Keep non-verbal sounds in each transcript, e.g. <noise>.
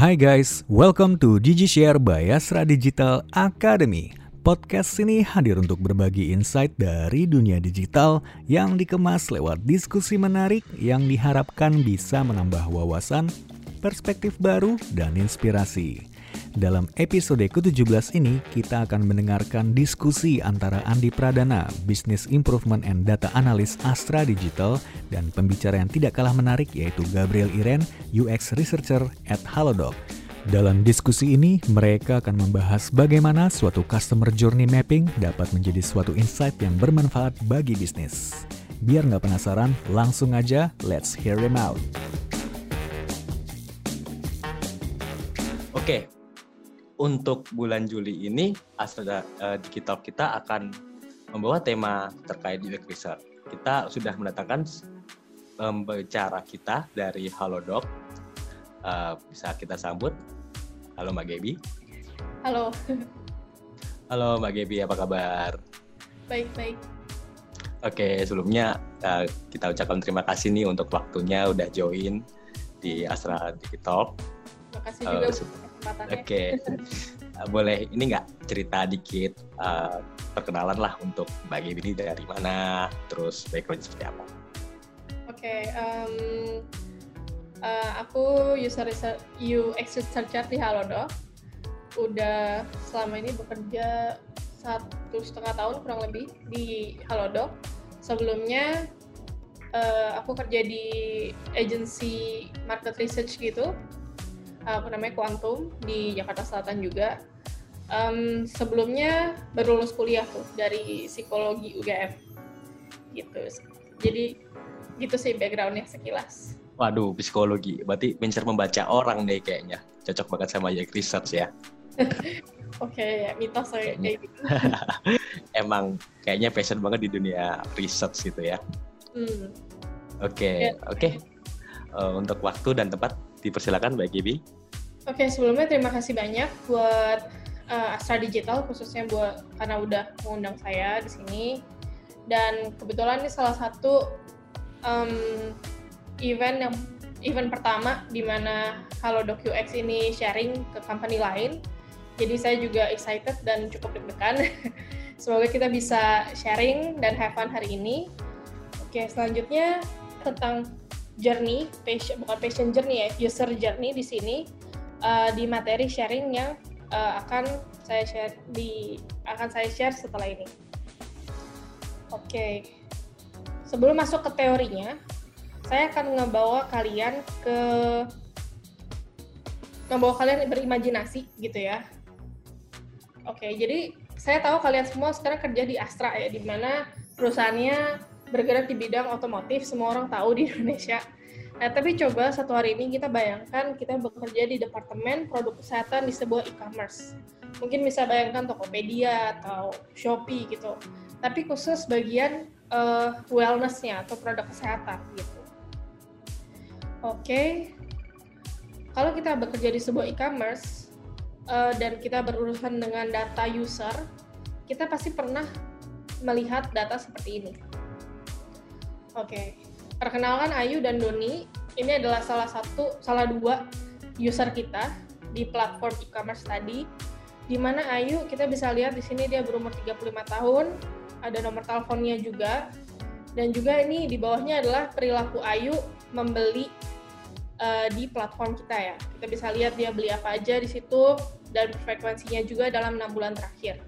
Hai guys, welcome to DigiShare by Asra Digital Academy. Podcast ini hadir untuk berbagi insight dari dunia digital yang dikemas lewat diskusi menarik yang diharapkan bisa menambah wawasan, perspektif baru, dan inspirasi. Dalam episode ke-17 ini, kita akan mendengarkan diskusi antara Andi Pradana, Business Improvement and Data Analyst Astra Digital, dan pembicara yang tidak kalah menarik yaitu Gabriel Iren, UX Researcher at Halodoc. Dalam diskusi ini, mereka akan membahas bagaimana suatu customer journey mapping dapat menjadi suatu insight yang bermanfaat bagi bisnis. Biar nggak penasaran, langsung aja let's hear them out. Oke, untuk bulan Juli ini Astra uh, Digital kita akan membawa tema terkait UX research. Kita sudah mendatangkan pembicara kita dari Halodoc. Uh, bisa kita sambut. Halo Mbak Gebi. Halo. Halo Mbak Gebi, apa kabar? Baik, baik. Oke, sebelumnya uh, kita ucapkan terima kasih nih untuk waktunya udah join di Astra Digital. Terima kasih juga uh, kesempatannya. Oke, okay. Eh, boleh ini nggak cerita dikit uh, perkenalan lah untuk Mbak Gaby ini dari mana, terus background seperti apa? Oke, okay, um, uh, eh, aku user research, UX researcher di Halodoc. Udah selama ini bekerja satu setengah tahun kurang lebih di Halodoc. Sebelumnya uh, aku kerja di agency market research gitu apa namanya Quantum di Jakarta Selatan juga. Um, sebelumnya baru lulus kuliah tuh dari psikologi UGM gitu. Jadi gitu sih backgroundnya sekilas. Waduh, psikologi. Berarti pincar membaca orang deh kayaknya. Cocok banget sama Jack Research ya. <laughs> Oke, okay, ya, mitos saya kayak gitu. <laughs> Emang kayaknya passion banget di dunia research gitu ya. Hmm. Oke, okay, ya. oke. Okay. Uh, untuk waktu dan tempat dipersilakan Mbak Gibi. Oke, sebelumnya terima kasih banyak buat uh, Astra Digital khususnya buat karena udah mengundang saya di sini. Dan kebetulan ini salah satu um, event yang event pertama di mana Halo UX ini sharing ke company lain. Jadi saya juga excited dan cukup deg-degan. <laughs> Semoga kita bisa sharing dan have fun hari ini. Oke, selanjutnya tentang journey, passion, bukan passion journey ya, user journey di sini uh, di materi sharing yang uh, akan saya share di akan saya share setelah ini. Oke, okay. sebelum masuk ke teorinya, saya akan ngebawa kalian ke ngebawa kalian berimajinasi gitu ya. Oke, okay, jadi saya tahu kalian semua sekarang kerja di Astra ya, di mana perusahaannya bergerak di bidang otomotif, semua orang tahu di <laughs> Indonesia. Nah, tapi coba satu hari ini kita bayangkan kita bekerja di departemen produk kesehatan di sebuah e-commerce. Mungkin bisa bayangkan Tokopedia atau Shopee gitu. Tapi khusus bagian uh, wellness-nya atau produk kesehatan gitu. Oke. Okay. Kalau kita bekerja di sebuah e-commerce uh, dan kita berurusan dengan data user, kita pasti pernah melihat data seperti ini Oke. Okay. Perkenalkan Ayu dan Doni. Ini adalah salah satu, salah dua user kita di platform e-commerce tadi. Di mana Ayu kita bisa lihat di sini dia berumur 35 tahun, ada nomor teleponnya juga. Dan juga ini di bawahnya adalah perilaku Ayu membeli uh, di platform kita ya. Kita bisa lihat dia beli apa aja di situ dan frekuensinya juga dalam enam bulan terakhir.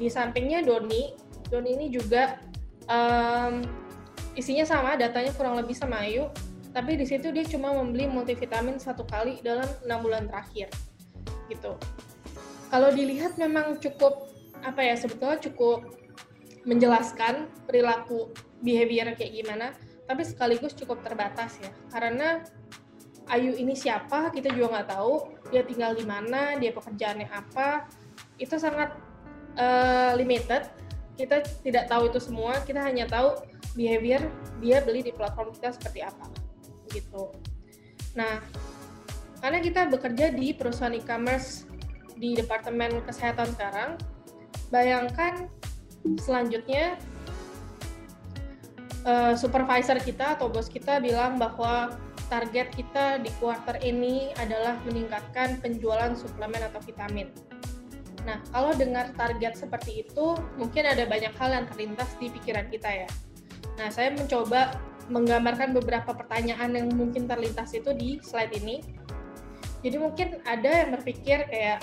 Di sampingnya Doni, Doni ini juga um, isinya sama, datanya kurang lebih sama Ayu, tapi di situ dia cuma membeli multivitamin satu kali dalam enam bulan terakhir, gitu. Kalau dilihat memang cukup apa ya sebetulnya cukup menjelaskan perilaku behavior kayak gimana, tapi sekaligus cukup terbatas ya, karena Ayu ini siapa kita juga nggak tahu, dia tinggal di mana, dia pekerjaannya apa, itu sangat uh, limited. Kita tidak tahu itu semua, kita hanya tahu behavior dia beli di platform kita seperti apa gitu. Nah, karena kita bekerja di perusahaan e-commerce di departemen kesehatan sekarang, bayangkan selanjutnya uh, supervisor kita atau bos kita bilang bahwa target kita di quarter ini adalah meningkatkan penjualan suplemen atau vitamin. Nah, kalau dengar target seperti itu, mungkin ada banyak hal yang terlintas di pikiran kita ya. Nah, saya mencoba menggambarkan beberapa pertanyaan yang mungkin terlintas itu di slide ini. Jadi mungkin ada yang berpikir kayak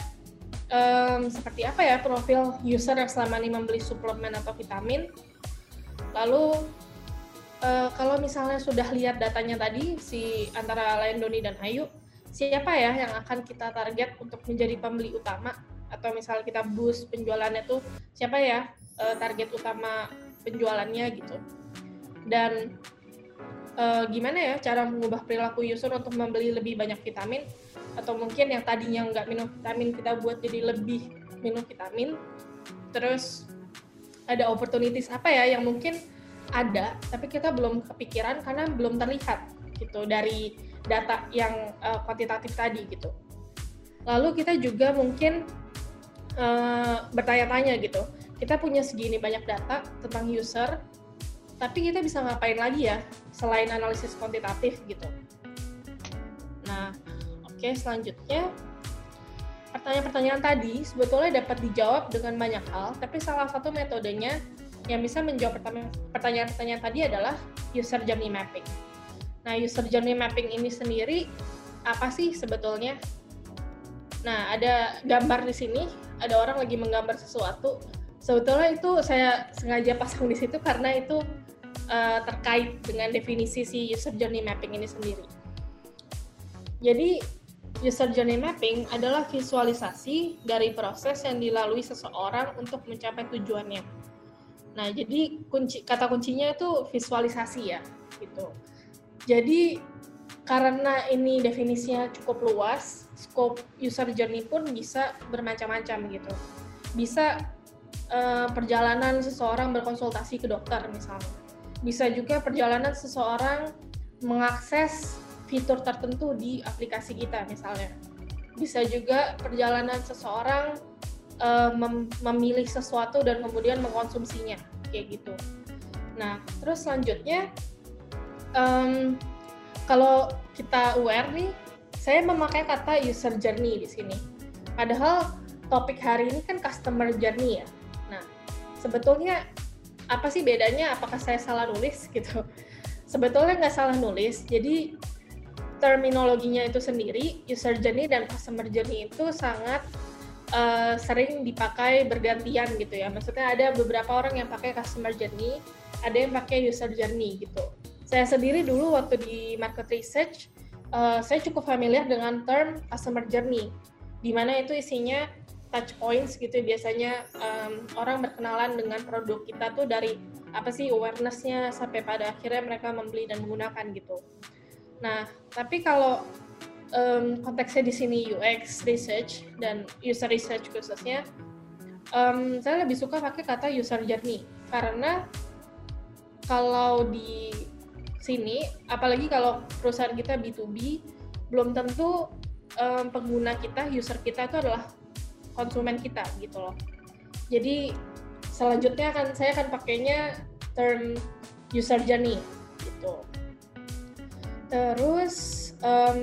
um, seperti apa ya profil user yang selama ini membeli suplemen atau vitamin. Lalu uh, kalau misalnya sudah lihat datanya tadi si antara lain Doni dan Ayu, siapa ya yang akan kita target untuk menjadi pembeli utama atau misalnya kita boost penjualannya tuh siapa ya uh, target utama penjualannya gitu dan uh, gimana ya cara mengubah perilaku user untuk membeli lebih banyak vitamin? Atau mungkin yang tadinya nggak minum vitamin kita buat jadi lebih minum vitamin. Terus ada opportunities apa ya yang mungkin ada tapi kita belum kepikiran karena belum terlihat gitu dari data yang uh, kuantitatif tadi gitu. Lalu kita juga mungkin uh, bertanya-tanya gitu. Kita punya segini banyak data tentang user, tapi kita bisa ngapain lagi ya selain analisis kuantitatif gitu. Nah, oke okay, selanjutnya pertanyaan-pertanyaan tadi sebetulnya dapat dijawab dengan banyak hal, tapi salah satu metodenya yang bisa menjawab pertanyaan-pertanyaan tadi adalah user journey mapping. Nah, user journey mapping ini sendiri apa sih sebetulnya? Nah, ada gambar di sini ada orang lagi menggambar sesuatu sebetulnya itu saya sengaja pasang di situ karena itu uh, terkait dengan definisi si user journey mapping ini sendiri. Jadi user journey mapping adalah visualisasi dari proses yang dilalui seseorang untuk mencapai tujuannya. Nah, jadi kunci kata kuncinya itu visualisasi ya, gitu. Jadi karena ini definisinya cukup luas, scope user journey pun bisa bermacam-macam gitu. Bisa uh, perjalanan seseorang berkonsultasi ke dokter misalnya. Bisa juga perjalanan seseorang mengakses fitur tertentu di aplikasi kita misalnya. Bisa juga perjalanan seseorang uh, mem memilih sesuatu dan kemudian mengkonsumsinya kayak gitu. Nah, terus selanjutnya um, kalau kita aware nih, saya memakai kata user journey di sini. Padahal topik hari ini kan customer journey ya. Nah, sebetulnya apa sih bedanya? Apakah saya salah nulis <laughs> gitu? Sebetulnya nggak salah nulis. Jadi terminologinya itu sendiri, user journey dan customer journey itu sangat uh, sering dipakai bergantian gitu ya. Maksudnya ada beberapa orang yang pakai customer journey, ada yang pakai user journey gitu saya sendiri dulu waktu di market research, uh, saya cukup familiar dengan term customer journey, di mana itu isinya touch points gitu biasanya um, orang berkenalan dengan produk kita tuh dari apa sih awarenessnya sampai pada akhirnya mereka membeli dan menggunakan gitu. Nah, tapi kalau um, konteksnya di sini UX research dan user research khususnya, um, saya lebih suka pakai kata user journey karena kalau di sini, apalagi kalau perusahaan kita B2B, belum tentu um, pengguna kita, user kita itu adalah konsumen kita gitu loh. Jadi selanjutnya akan saya akan pakainya term user journey gitu. Terus um,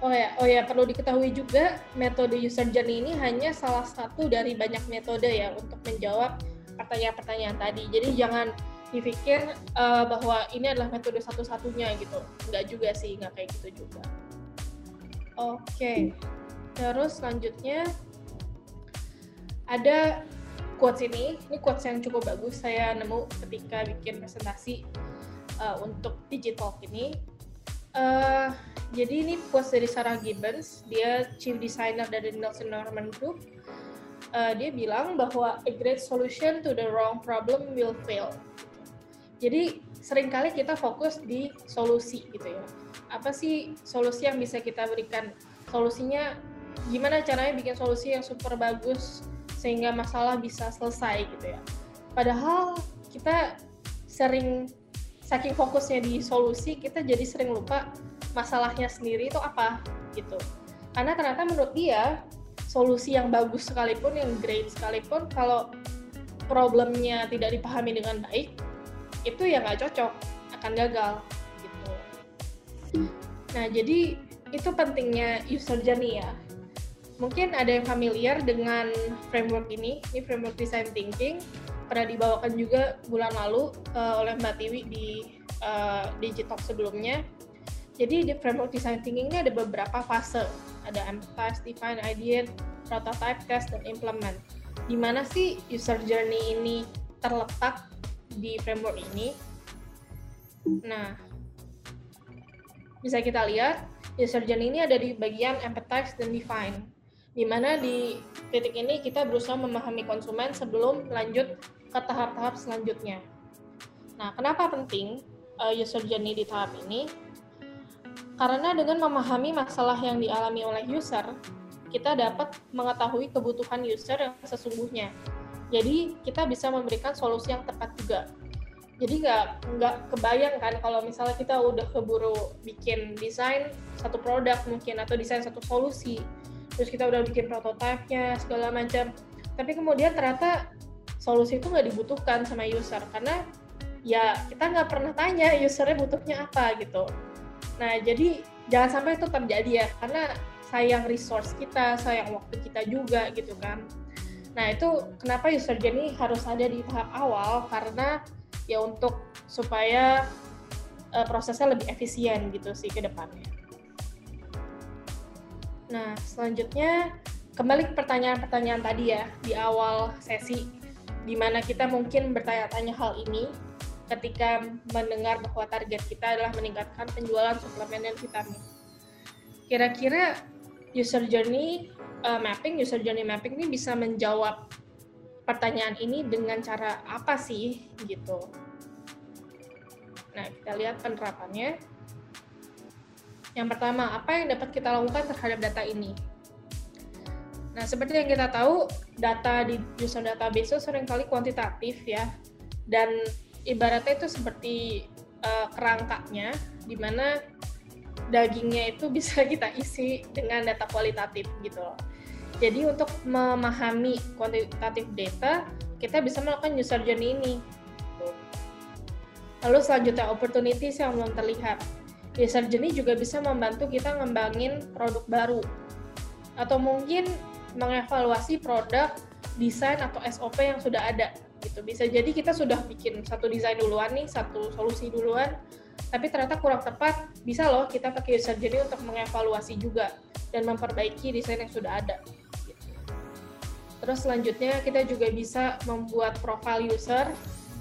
oh ya oh ya perlu diketahui juga metode user journey ini hanya salah satu dari banyak metode ya untuk menjawab pertanyaan-pertanyaan tadi. Jadi jangan dipikir uh, bahwa ini adalah metode satu-satunya gitu nggak juga sih nggak kayak gitu juga oke okay. Terus selanjutnya ada quotes ini. Ini quotes yang cukup bagus. Saya nemu ketika bikin presentasi uh, untuk digital ini. Uh, jadi ini quotes dari Sarah Gibbons. Dia chief designer dari Nelson Norman Group. Uh, dia bilang bahwa a great solution to the wrong problem will fail. Jadi sering kali kita fokus di solusi gitu ya. Apa sih solusi yang bisa kita berikan? Solusinya gimana caranya bikin solusi yang super bagus sehingga masalah bisa selesai gitu ya. Padahal kita sering saking fokusnya di solusi kita jadi sering lupa masalahnya sendiri itu apa gitu. Karena ternyata menurut dia solusi yang bagus sekalipun, yang great sekalipun, kalau problemnya tidak dipahami dengan baik, itu ya nggak cocok akan gagal gitu Nah, jadi itu pentingnya user journey ya. Mungkin ada yang familiar dengan framework ini, ini framework design thinking, pernah dibawakan juga bulan lalu uh, oleh Mbak Tiwi di uh, Digitalk sebelumnya. Jadi di framework design thinking ini ada beberapa fase, ada empathize, define, ideate, prototype, test, dan implement. Di mana sih user journey ini terletak di framework ini? Nah, bisa kita lihat user journey ini ada di bagian empathize dan define di mana di titik ini kita berusaha memahami konsumen sebelum lanjut ke tahap-tahap selanjutnya. Nah, kenapa penting uh, user journey di tahap ini? Karena dengan memahami masalah yang dialami oleh user, kita dapat mengetahui kebutuhan user yang sesungguhnya. Jadi kita bisa memberikan solusi yang tepat juga. Jadi nggak nggak kebayang kan kalau misalnya kita udah keburu bikin desain satu produk mungkin atau desain satu solusi, terus kita udah bikin prototipenya segala macam. Tapi kemudian ternyata solusi itu nggak dibutuhkan sama user karena ya kita nggak pernah tanya usernya butuhnya apa gitu. Nah jadi jangan sampai itu terjadi ya karena sayang resource kita sayang waktu kita juga gitu kan. Nah itu kenapa user journey harus ada di tahap awal karena ya untuk supaya uh, prosesnya lebih efisien gitu sih ke depannya Nah, selanjutnya kembali ke pertanyaan-pertanyaan tadi ya di awal sesi, di mana kita mungkin bertanya-tanya hal ini ketika mendengar bahwa target kita adalah meningkatkan penjualan suplemen dan vitamin. Kira-kira user journey uh, mapping, user journey mapping ini bisa menjawab pertanyaan ini dengan cara apa sih gitu. Nah, kita lihat penerapannya. Yang pertama, apa yang dapat kita lakukan terhadap data ini? Nah, seperti yang kita tahu, data di user database itu sering kali kuantitatif ya, dan ibaratnya itu seperti uh, kerangkanya, di mana dagingnya itu <laughs> bisa kita isi dengan data kualitatif gitu loh. Jadi untuk memahami kuantitatif data, kita bisa melakukan user journey ini. Lalu selanjutnya opportunities yang belum terlihat user journey juga bisa membantu kita ngembangin produk baru. Atau mungkin mengevaluasi produk desain atau SOP yang sudah ada gitu. Bisa jadi kita sudah bikin satu desain duluan nih satu solusi duluan tapi ternyata kurang tepat. Bisa loh kita pakai user journey untuk mengevaluasi juga dan memperbaiki desain yang sudah ada gitu. terus selanjutnya kita juga bisa membuat profile user.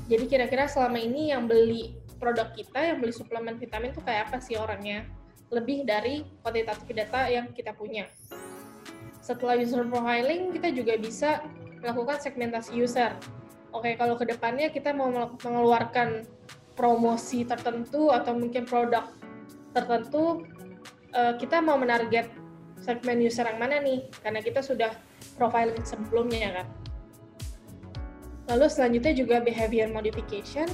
Jadi kira-kira selama ini yang beli produk kita yang beli suplemen vitamin itu kayak apa sih orangnya lebih dari kuantitatif data yang kita punya. Setelah user profiling, kita juga bisa melakukan segmentasi user. Oke, kalau ke depannya kita mau mengeluarkan promosi tertentu atau mungkin produk tertentu, eh, kita mau menarget segmen user yang mana nih? Karena kita sudah profiling sebelumnya kan. Lalu selanjutnya juga behavior modification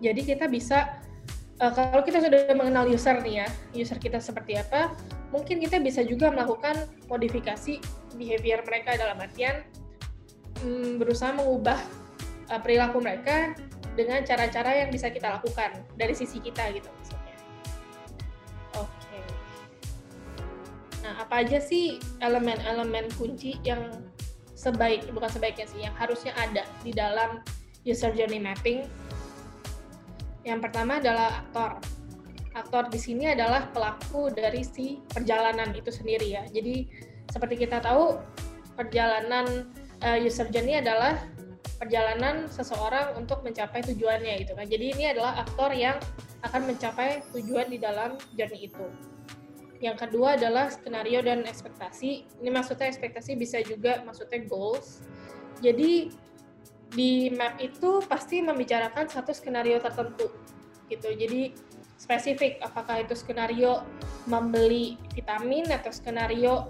jadi kita bisa uh, kalau kita sudah mengenal user nih ya, user kita seperti apa, mungkin kita bisa juga melakukan modifikasi behavior mereka dalam artian um, berusaha mengubah uh, perilaku mereka dengan cara-cara yang bisa kita lakukan dari sisi kita gitu maksudnya. Oke. Nah, apa aja sih elemen-elemen kunci yang sebaik bukan sebaiknya sih yang harusnya ada di dalam user journey mapping yang pertama adalah aktor. Aktor di sini adalah pelaku dari si perjalanan itu sendiri ya. Jadi seperti kita tahu perjalanan uh, user journey adalah perjalanan seseorang untuk mencapai tujuannya gitu kan. Jadi ini adalah aktor yang akan mencapai tujuan di dalam journey itu. Yang kedua adalah skenario dan ekspektasi. Ini maksudnya ekspektasi bisa juga maksudnya goals. Jadi di map itu pasti membicarakan satu skenario tertentu gitu. Jadi spesifik apakah itu skenario membeli vitamin atau skenario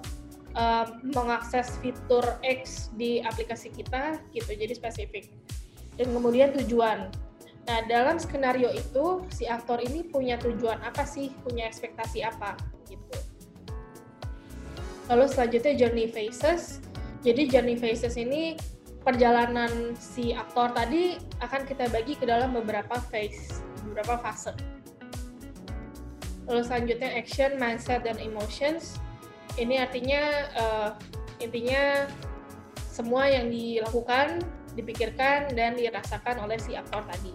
um, mengakses fitur X di aplikasi kita gitu. Jadi spesifik. Dan kemudian tujuan. Nah, dalam skenario itu si aktor ini punya tujuan apa sih? Punya ekspektasi apa gitu. Lalu selanjutnya journey phases. Jadi journey phases ini perjalanan si aktor tadi akan kita bagi ke dalam beberapa phase, beberapa fase. Lalu selanjutnya action, mindset, dan emotions. Ini artinya uh, intinya semua yang dilakukan, dipikirkan, dan dirasakan oleh si aktor tadi.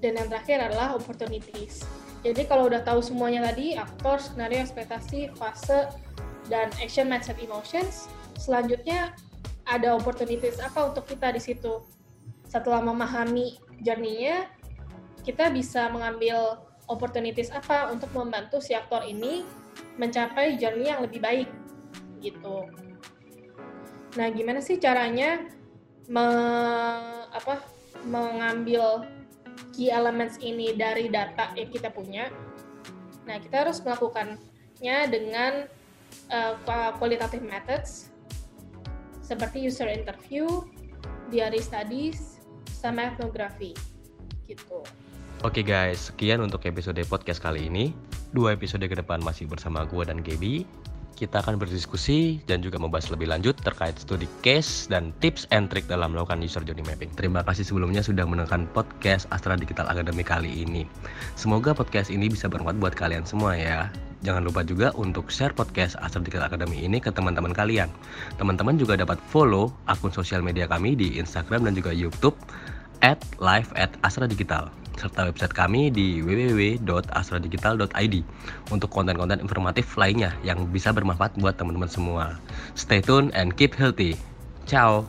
Dan yang terakhir adalah opportunities. Jadi kalau udah tahu semuanya tadi, aktor, skenario, ekspektasi, fase, dan action, mindset, emotions, selanjutnya ada opportunities apa untuk kita di situ. Setelah memahami journey-nya, kita bisa mengambil opportunities apa untuk membantu si aktor ini mencapai journey yang lebih baik gitu. Nah, gimana sih caranya me, apa, mengambil key elements ini dari data yang kita punya? Nah, kita harus melakukannya dengan uh, qualitative methods seperti user interview, diary studies, sama etnografi gitu. Oke guys, sekian untuk episode podcast kali ini. Dua episode ke depan masih bersama gue dan Gaby. Kita akan berdiskusi dan juga membahas lebih lanjut terkait studi case dan tips and trick dalam melakukan user journey mapping. Terima kasih sebelumnya sudah menekan podcast Astra Digital Academy kali ini. Semoga podcast ini bisa bermanfaat buat kalian semua ya. Jangan lupa juga untuk share podcast Astra Digital Academy ini ke teman-teman kalian. Teman-teman juga dapat follow akun sosial media kami di Instagram dan juga YouTube at live at Astra Digital serta website kami di www.astradigital.id untuk konten-konten informatif lainnya yang bisa bermanfaat buat teman-teman semua. Stay tune and keep healthy. Ciao.